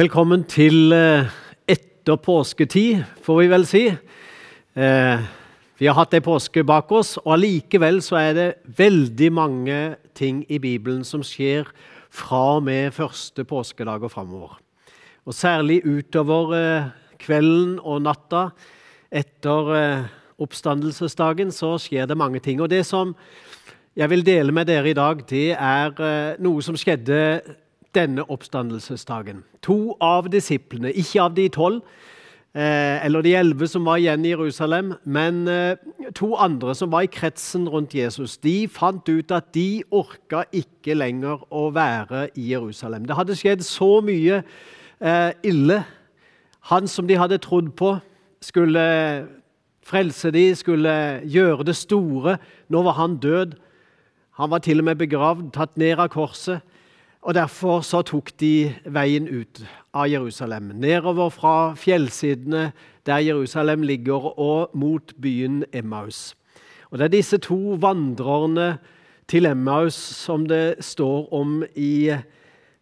Velkommen til eh, etter påsketid, får vi vel si. Eh, vi har hatt ei påske bak oss, og allikevel så er det veldig mange ting i Bibelen som skjer fra og med første påskedag og framover. Og særlig utover eh, kvelden og natta etter oppstandelsesdagen så skjer det mange ting. Og det som jeg vil dele med dere i dag, det er noe som skjedde denne oppstandelsesdagen. To av disiplene, ikke av de tolv eh, eller de elleve som var igjen i Jerusalem, men eh, to andre som var i kretsen rundt Jesus, de fant ut at de orka ikke lenger å være i Jerusalem. Det hadde skjedd så mye eh, ille. Han som de hadde trodd på, skulle frelse de, skulle gjøre det store. Nå var han død. Han var til og med begravd, tatt ned av korset. Og Derfor så tok de veien ut av Jerusalem, nedover fra fjellsidene der Jerusalem ligger, og mot byen Emmaus. Og Det er disse to vandrerne til Emmaus som det står om i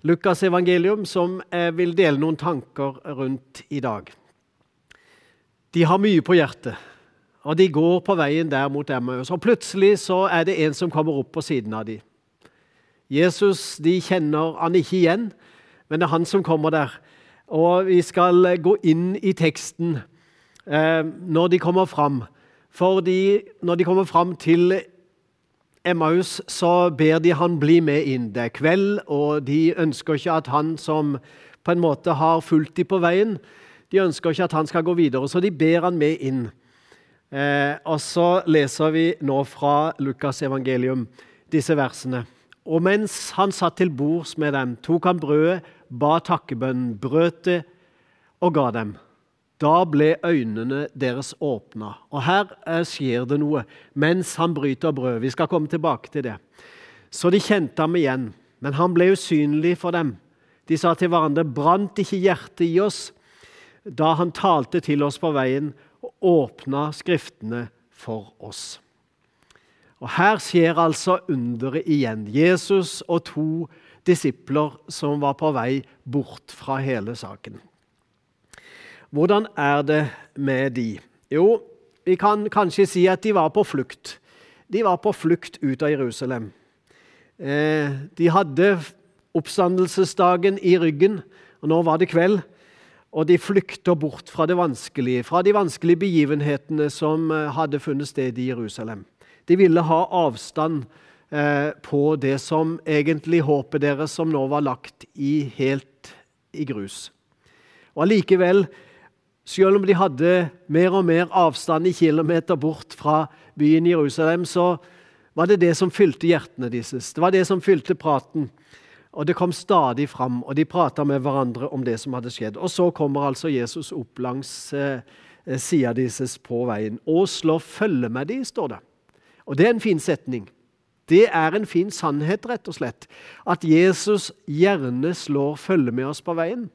Lukas evangelium, som jeg vil dele noen tanker rundt i dag. De har mye på hjertet, og de går på veien der mot Emmaus. Og Plutselig så er det en som kommer opp på siden av dem. Jesus de kjenner han ikke igjen, men det er han som kommer der. Og Vi skal gå inn i teksten eh, når de kommer fram. For når de kommer fram til Emmaus, så ber de han bli med inn. Det er kveld, og de ønsker ikke at han som på en måte har fulgt dem på veien, de ønsker ikke at han skal gå videre, så de ber han med inn. Eh, og så leser vi nå fra Lukas evangelium disse versene. Og mens han satt til bords med dem, tok han brødet, ba takkebønnen, brøt det og ga dem. Da ble øynene deres åpna. Og her eh, skjer det noe mens han bryter brød. Vi skal komme tilbake til det. Så de kjente ham igjen, men han ble usynlig for dem. De sa til hverandre, brant ikke hjertet i oss da han talte til oss på veien og åpna Skriftene for oss? Og Her skjer altså underet igjen. Jesus og to disipler som var på vei bort fra hele saken. Hvordan er det med de? Jo, vi kan kanskje si at de var på flukt. De var på flukt ut av Jerusalem. Eh, de hadde oppstandelsesdagen i ryggen, og nå var det kveld. Og de flykter bort fra det vanskelige, fra de vanskelige begivenhetene som eh, hadde funnet sted i Jerusalem. De ville ha avstand eh, på det som egentlig håpet deres som nå var lagt i helt i grus. Og allikevel, selv om de hadde mer og mer avstand i kilometer bort fra byen Jerusalem, så var det det som fylte hjertene deres. Det var det som fylte praten. Og Det kom stadig fram, og de prata med hverandre om det som hadde skjedd. Og Så kommer altså Jesus opp langs eh, sida deres på veien og slår følge med dem, står det. Og det er en fin setning. Det er en fin sannhet, rett og slett. At Jesus gjerne slår følge med oss på veien.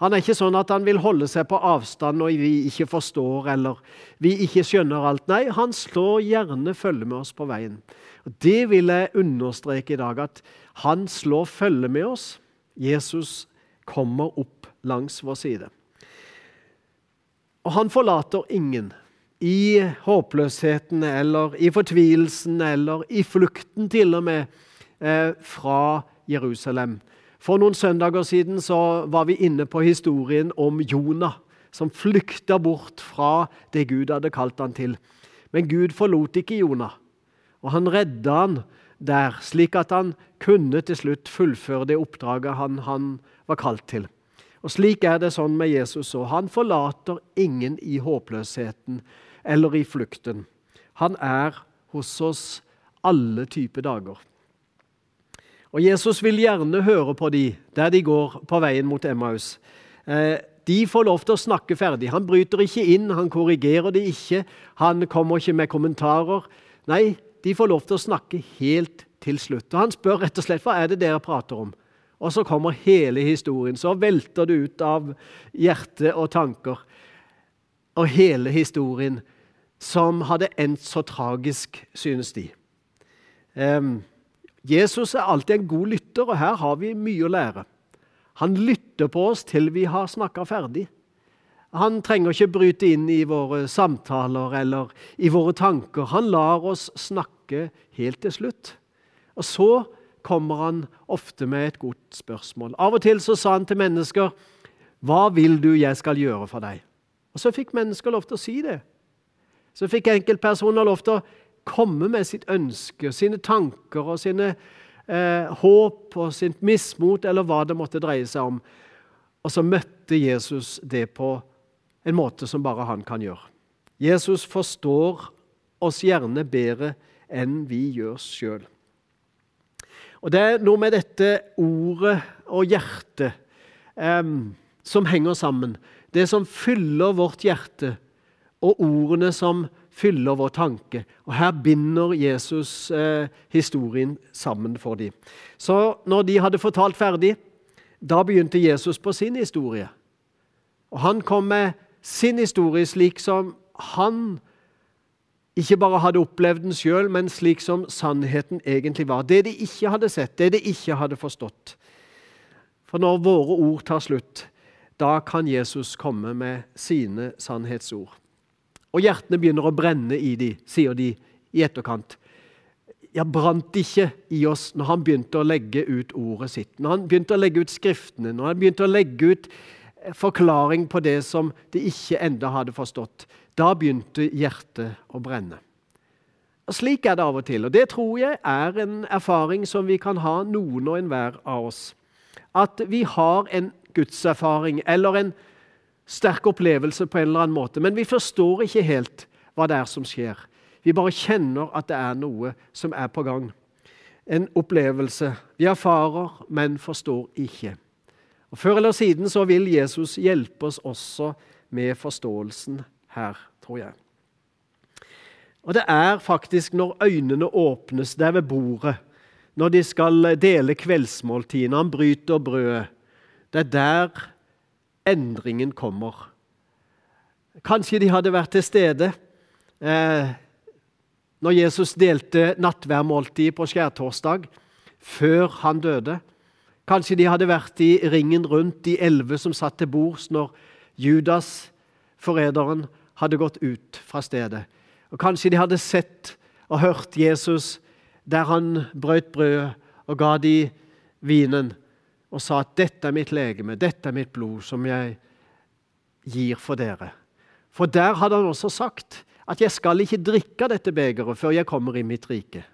Han er ikke sånn at han vil holde seg på avstand når vi ikke forstår eller vi ikke skjønner alt. Nei, han slår gjerne følge med oss på veien. Og Det vil jeg understreke i dag, at han slår følge med oss. Jesus kommer opp langs vår side. Og han forlater ingen i håpløsheten eller i fortvilelsen eller i flukten til og med eh, fra Jerusalem. For noen søndager siden så var vi inne på historien om Jonah, som flykta bort fra det Gud hadde kalt han til. Men Gud forlot ikke Jonah, og han redda han der, slik at han kunne til slutt fullføre det oppdraget han, han var kalt til. Og Slik er det sånn med Jesus òg. Han forlater ingen i håpløsheten eller i flukten. Han er hos oss alle typer dager. Og Jesus vil gjerne høre på de der de går på veien mot Emmaus. Eh, de får lov til å snakke ferdig. Han bryter ikke inn, han korrigerer det ikke. Han kommer ikke med kommentarer. Nei, de får lov til å snakke helt til slutt. Og Han spør rett og slett hva er det dere prater om. Og så kommer hele historien. Så velter det ut av hjerte og tanker og hele historien som hadde endt så tragisk, synes de. Um, Jesus er alltid en god lytter, og her har vi mye å lære. Han lytter på oss til vi har snakka ferdig. Han trenger ikke bryte inn i våre samtaler eller i våre tanker. Han lar oss snakke helt til slutt. Og så kommer han ofte med et godt spørsmål. Av og til så sa han til mennesker, 'Hva vil du jeg skal gjøre for deg?' Og Så fikk mennesker lov til å si det. Så fikk enkeltpersoner lov til å komme med sitt ønske, sine tanker og sine eh, håp og sitt mismot, eller hva det måtte dreie seg om. Og så møtte Jesus det på en måte som bare han kan gjøre. Jesus forstår oss gjerne bedre enn vi gjør sjøl. Og Det er noe med dette ordet og hjertet eh, som henger sammen. Det som fyller vårt hjerte, og ordene som fyller vår tanke. Og Her binder Jesus eh, historien sammen for dem. Så når de hadde fortalt ferdig, da begynte Jesus på sin historie. Og Han kom med sin historie slik som han ikke bare hadde opplevd den sjøl, men slik som sannheten egentlig var. Det de ikke hadde sett, det de ikke hadde forstått. For når våre ord tar slutt, da kan Jesus komme med sine sannhetsord. Og hjertene begynner å brenne i de, sier de i etterkant. Ja, brant ikke i oss når han begynte å legge ut ordet sitt, når han begynte å legge ut Skriftene, når han begynte å legge ut eh, forklaring på det som de ikke enda hadde forstått. Da begynte hjertet å brenne. Og Slik er det av og til. Og det tror jeg er en erfaring som vi kan ha, noen og enhver av oss. At vi har en gudserfaring eller en sterk opplevelse på en eller annen måte, men vi forstår ikke helt hva det er som skjer. Vi bare kjenner at det er noe som er på gang. En opplevelse. Vi erfarer, men forstår ikke. Og Før eller siden så vil Jesus hjelpe oss også med forståelsen her, tror jeg. Og det er faktisk når øynene åpnes der ved bordet, når de skal dele kveldsmåltidene, han bryter brødet, det er der endringen kommer. Kanskje de hadde vært til stede eh, når Jesus delte nattværmåltid på skjærtorsdag, før han døde. Kanskje de hadde vært i ringen rundt de elleve som satt til bords når Judas, forræderen, hadde gått ut fra stedet. Og Kanskje de hadde sett og hørt Jesus der han brøt brødet og ga de vinen og sa at 'dette er mitt legeme, dette er mitt blod, som jeg gir for dere'. For der hadde han også sagt at 'jeg skal ikke drikke dette begeret før jeg kommer i mitt rike'.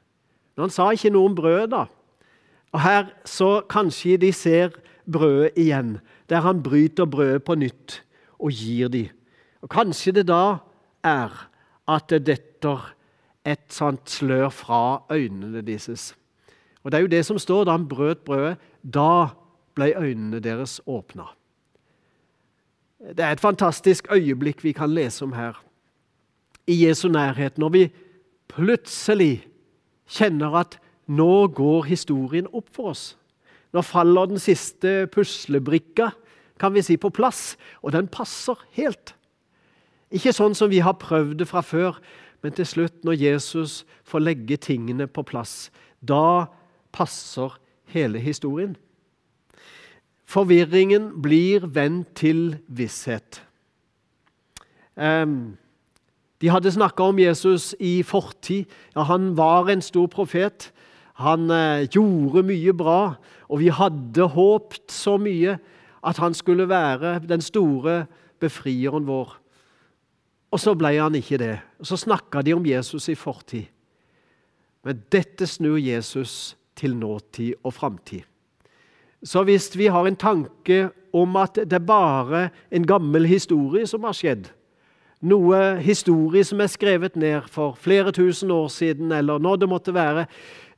Men han sa ikke noe om brød, da. Og her så kanskje de ser brødet igjen, der han bryter brødet på nytt og gir dem. Og Kanskje det da er at det detter et sånt slør fra øynene deres. Og Det er jo det som står da han brøt brødet. Da ble øynene deres åpna. Det er et fantastisk øyeblikk vi kan lese om her. I Jesu nærhet, når vi plutselig kjenner at nå går historien opp for oss. Nå faller den siste puslebrikka kan vi si, på plass, og den passer helt. Ikke sånn som vi har prøvd det fra før, men til slutt, når Jesus får legge tingene på plass, da passer hele historien. Forvirringen blir vendt til visshet. De hadde snakka om Jesus i fortid. Ja, han var en stor profet. Han eh, gjorde mye bra, og vi hadde håpt så mye at han skulle være den store befrieren vår. Og så ble han ikke det. Så snakka de om Jesus i fortid. Men dette snur Jesus til nåtid og framtid. Så hvis vi har en tanke om at det er bare en gammel historie som har skjedd, noe historie som er skrevet ned for flere tusen år siden, eller når det måtte være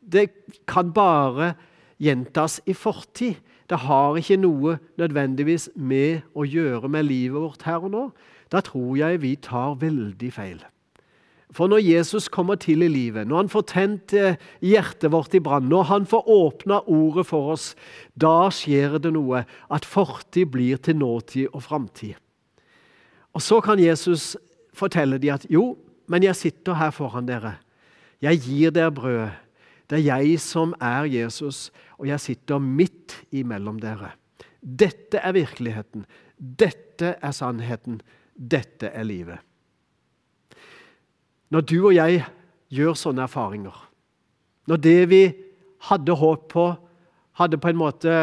Det kan bare gjentas i fortid. Det har ikke noe nødvendigvis med å gjøre med livet vårt her og nå. Da tror jeg vi tar veldig feil. For når Jesus kommer til i livet, når han får tent eh, hjertet vårt i brann, når han får åpna ordet for oss, da skjer det noe. At fortid blir til nåtid og framtid. Og så kan Jesus fortelle dem at jo, men jeg sitter her foran dere. Jeg gir dere brød. Det er jeg som er Jesus, og jeg sitter midt imellom dere. Dette er virkeligheten. Dette er sannheten. Dette er livet. Når du og jeg gjør sånne erfaringer, når det vi hadde håp på, hadde på en måte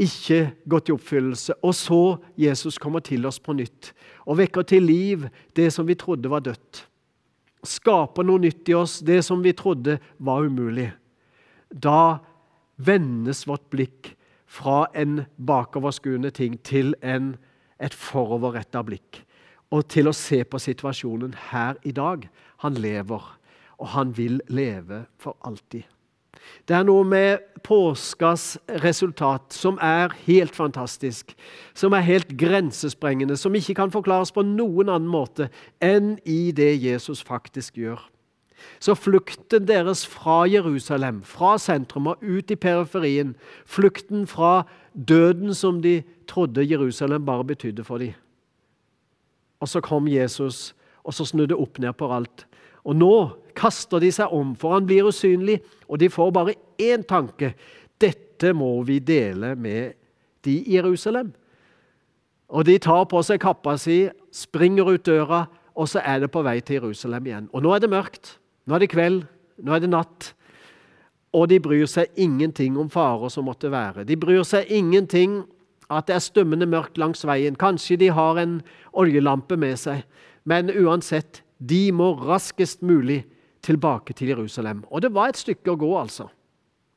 ikke gått i oppfyllelse, og så Jesus kommer til oss på nytt og vekker til liv det som vi trodde var dødt, skaper noe nytt i oss, det som vi trodde var umulig, da vendes vårt blikk fra en bakoverskuende ting til en, et foroverretta blikk. Og til å se på situasjonen her i dag. Han lever, og han vil leve for alltid. Det er noe med påskas resultat som er helt fantastisk, som er helt grensesprengende, som ikke kan forklares på noen annen måte enn i det Jesus faktisk gjør. Så flukten deres fra Jerusalem, fra sentrum og ut i periferien, flukten fra døden som de trodde Jerusalem bare betydde for dem. Og så kom Jesus, og så snudde opp ned på alt. Og nå kaster de seg om, for han blir usynlig, og de får bare én tanke. Dette må vi dele med de i Jerusalem. Og de tar på seg kappa si, springer ut døra, og så er det på vei til Jerusalem igjen. Og nå er det mørkt. Nå er det kveld, nå er det natt. Og de bryr seg ingenting om farer som måtte være. De bryr seg ingenting at det er stummende mørkt langs veien. Kanskje de har en oljelampe med seg. Men uansett, de må raskest mulig tilbake til Jerusalem. Og det var et stykke å gå, altså.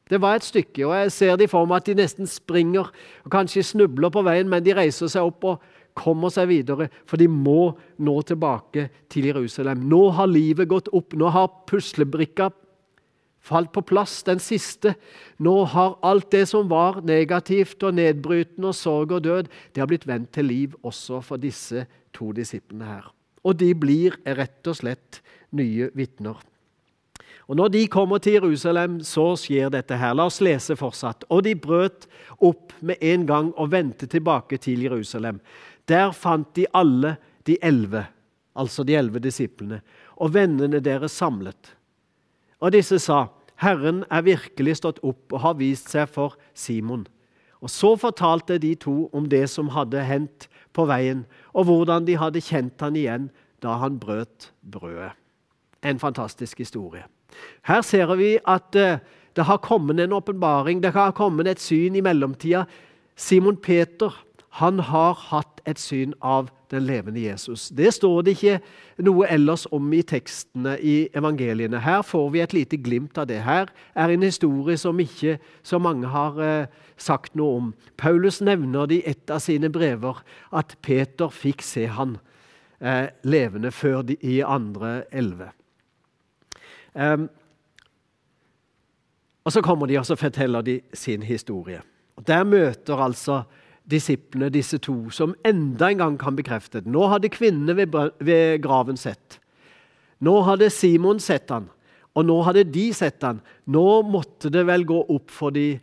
Det var et stykke, og jeg ser det i form av at de nesten springer og kanskje snubler på veien, men de reiser seg opp og kommer seg videre, for de må nå tilbake til Jerusalem. Nå har livet gått opp. Nå har puslebrikka falt på plass, den siste. Nå har alt det som var negativt og nedbrytende og sorg og død, det har blitt vendt til liv også for disse to disiplene her. Og de blir rett og slett nye vitner. Og Når de kommer til Jerusalem, så skjer dette her. La oss lese fortsatt. Og de brøt opp med en gang og vendte tilbake til Jerusalem. Der fant de alle de elleve, altså de elleve disiplene, og vennene deres samlet. Og disse sa, Herren er virkelig stått opp og har vist seg for Simon. Og Så fortalte de to om det som hadde hendt på veien, og hvordan de hadde kjent han igjen da han brøt brødet. En fantastisk historie. Her ser vi at eh, det har kommet en åpenbaring, det har kommet et syn i mellomtida. Simon Peter han har hatt et syn av den levende Jesus. Det står det ikke noe ellers om i tekstene i evangeliene. Her får vi et lite glimt av det. Her er en historie som ikke så mange har eh, sagt noe om. Paulus nevner det i et av sine brever at Peter fikk se han eh, levende før de i andre elleve. Um, og Så kommer de og forteller de sin historie. Og Der møter altså disiplene, disse to, som enda en gang kan bekrefte det. Nå hadde kvinnene ved, ved graven sett. Nå hadde Simon sett han, og nå hadde de sett han. Nå måtte det vel gå opp for de,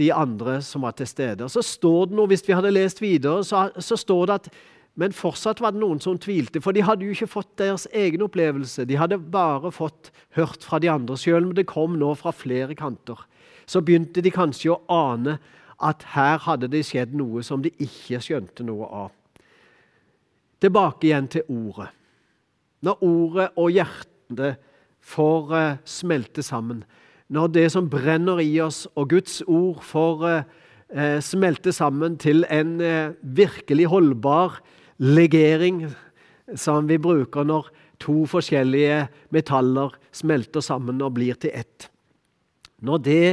de andre som var til stede. Så står det noe, Hvis vi hadde lest videre, så, så står det at men fortsatt var det noen som tvilte, for de hadde jo ikke fått deres egen opplevelse. De hadde bare fått hørt fra de andre. Selv om det kom nå fra flere kanter, så begynte de kanskje å ane at her hadde det skjedd noe som de ikke skjønte noe av. Tilbake igjen til ordet. Når ordet og hjertet får uh, smelte sammen, når det som brenner i oss, og Guds ord får uh, smelte sammen til en virkelig holdbar legering, som vi bruker når to forskjellige metaller smelter sammen og blir til ett. Når det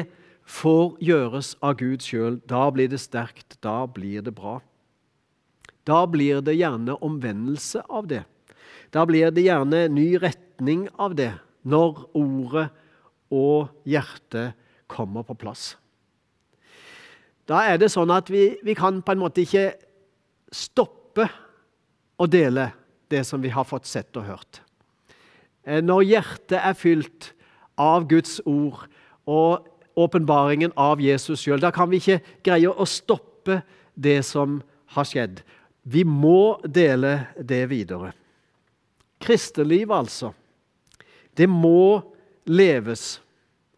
får gjøres av Gud sjøl, da blir det sterkt, da blir det bra. Da blir det gjerne omvendelse av det. Da blir det gjerne ny retning av det, når ordet og hjertet kommer på plass. Da er det sånn at vi, vi kan på en måte ikke stoppe å dele det som vi har fått sett og hørt. Eh, når hjertet er fylt av Guds ord og åpenbaringen av Jesus sjøl. Da kan vi ikke greie å stoppe det som har skjedd. Vi må dele det videre. Kristeliv, altså. Det må leves.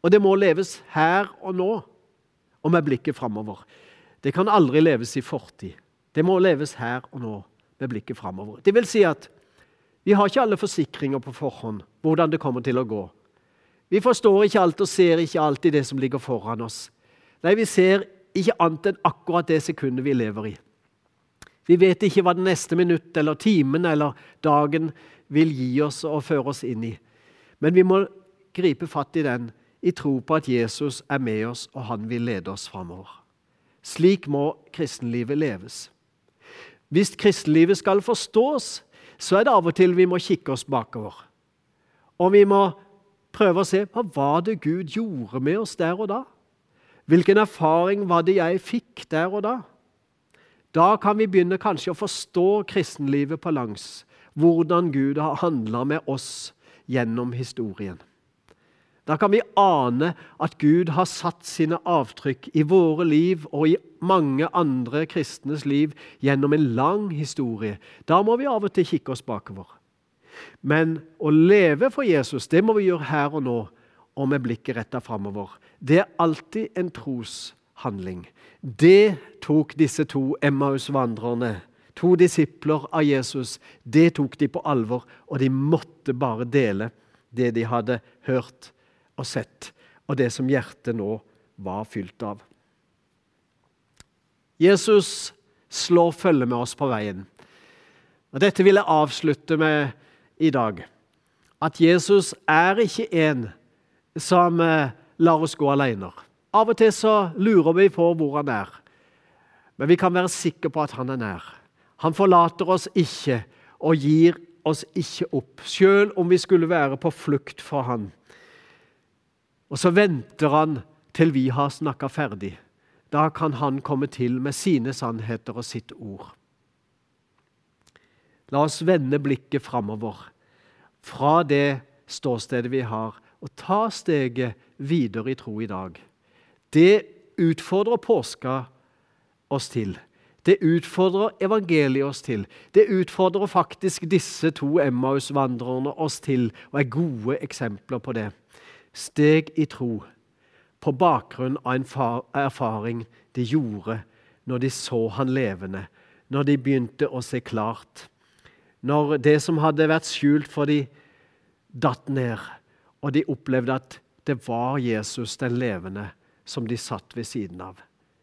Og det må leves her og nå, og med blikket framover. det kan aldri leves i fortid. Det må leves her og nå, med blikket framover. Det vil si at vi har ikke alle forsikringer på forhånd hvordan det kommer til å gå. Vi forstår ikke alt og ser ikke alltid det som ligger foran oss. Nei, vi ser ikke annet enn akkurat det sekundet vi lever i. Vi vet ikke hva det neste minutt eller timen eller dagen vil gi oss og føre oss inn i. Men vi må gripe fatt i den i tro på at Jesus er med oss, og han vil lede oss framover. Slik må kristenlivet leves. Hvis kristenlivet skal forstås, så er det av og til vi må kikke oss bakover. Og vi må prøve å se hva var det Gud gjorde med oss der og da? Hvilken erfaring var det jeg fikk der og da? Da kan vi begynne kanskje å forstå kristenlivet på langs. Hvordan Gud har handla med oss gjennom historien. Da kan vi ane at Gud har satt sine avtrykk i våre liv og i mange andre kristnes liv gjennom en lang historie. Da må vi av og til kikke oss bakover. Men å leve for Jesus det må vi gjøre her og nå, og med blikket retta framover. Det er alltid en troshandling. Det tok disse to Emmaus-vandrerne, to disipler av Jesus, det tok de på alvor, og de måtte bare dele det de hadde hørt og sett, og det som hjertet nå var fylt av. Jesus slår følge med oss på veien. Og Dette vil jeg avslutte med i dag. At Jesus er ikke en som eh, lar oss gå alene. Av og til så lurer vi på hvor han er, men vi kan være sikre på at han er nær. Han forlater oss ikke og gir oss ikke opp, selv om vi skulle være på flukt for han. Og så venter han til vi har snakka ferdig. Da kan han komme til med sine sannheter og sitt ord. La oss vende blikket framover, fra det ståstedet vi har, og ta steget videre i tro i dag. Det utfordrer påska oss til. Det utfordrer evangeliet oss til. Det utfordrer faktisk disse to Emmaus-vandrerne oss til, og er gode eksempler på det. Steg i tro på bakgrunn av en erfaring de gjorde når de så han levende, når de begynte å se klart. Når det som hadde vært skjult for de datt ned, og de opplevde at det var Jesus den levende som de satt ved siden av.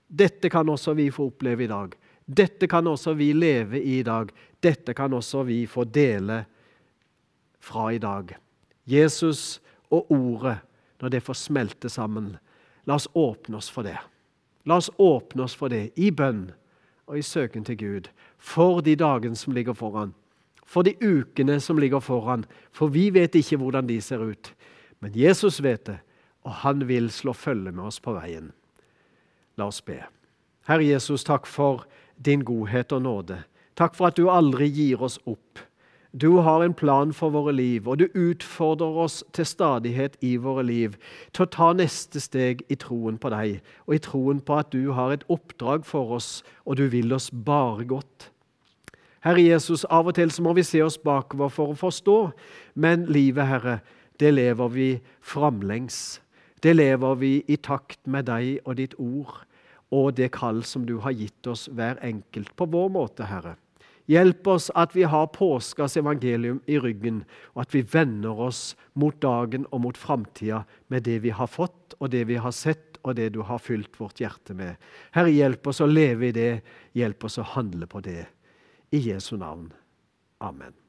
Dette kan også vi få oppleve i dag. Dette kan også vi leve i i dag. Dette kan også vi få dele fra i dag. Jesus og Ordet, når det får smelte sammen, la oss åpne oss for det. La oss åpne oss for det i bønn og i søken til Gud for de dagene som ligger foran, for de ukene som ligger foran, for vi vet ikke hvordan de ser ut. Men Jesus vet det, og han vil slå følge med oss på veien. La oss be. Herre Jesus, takk for din godhet og nåde. Takk for at du aldri gir oss opp. Du har en plan for våre liv, og du utfordrer oss til stadighet i våre liv til å ta neste steg i troen på deg, og i troen på at du har et oppdrag for oss, og du vil oss bare godt. Herre Jesus, av og til så må vi se oss bakover for å forstå, men livet, Herre, det lever vi framlengs. Det lever vi i takt med deg og ditt ord og det kall som du har gitt oss hver enkelt på vår måte, Herre. Hjelp oss at vi har påskas evangelium i ryggen, og at vi vender oss mot dagen og mot framtida med det vi har fått, og det vi har sett, og det du har fylt vårt hjerte med. Herre, hjelp oss å leve i det. Hjelp oss å handle på det. I Jesu navn. Amen.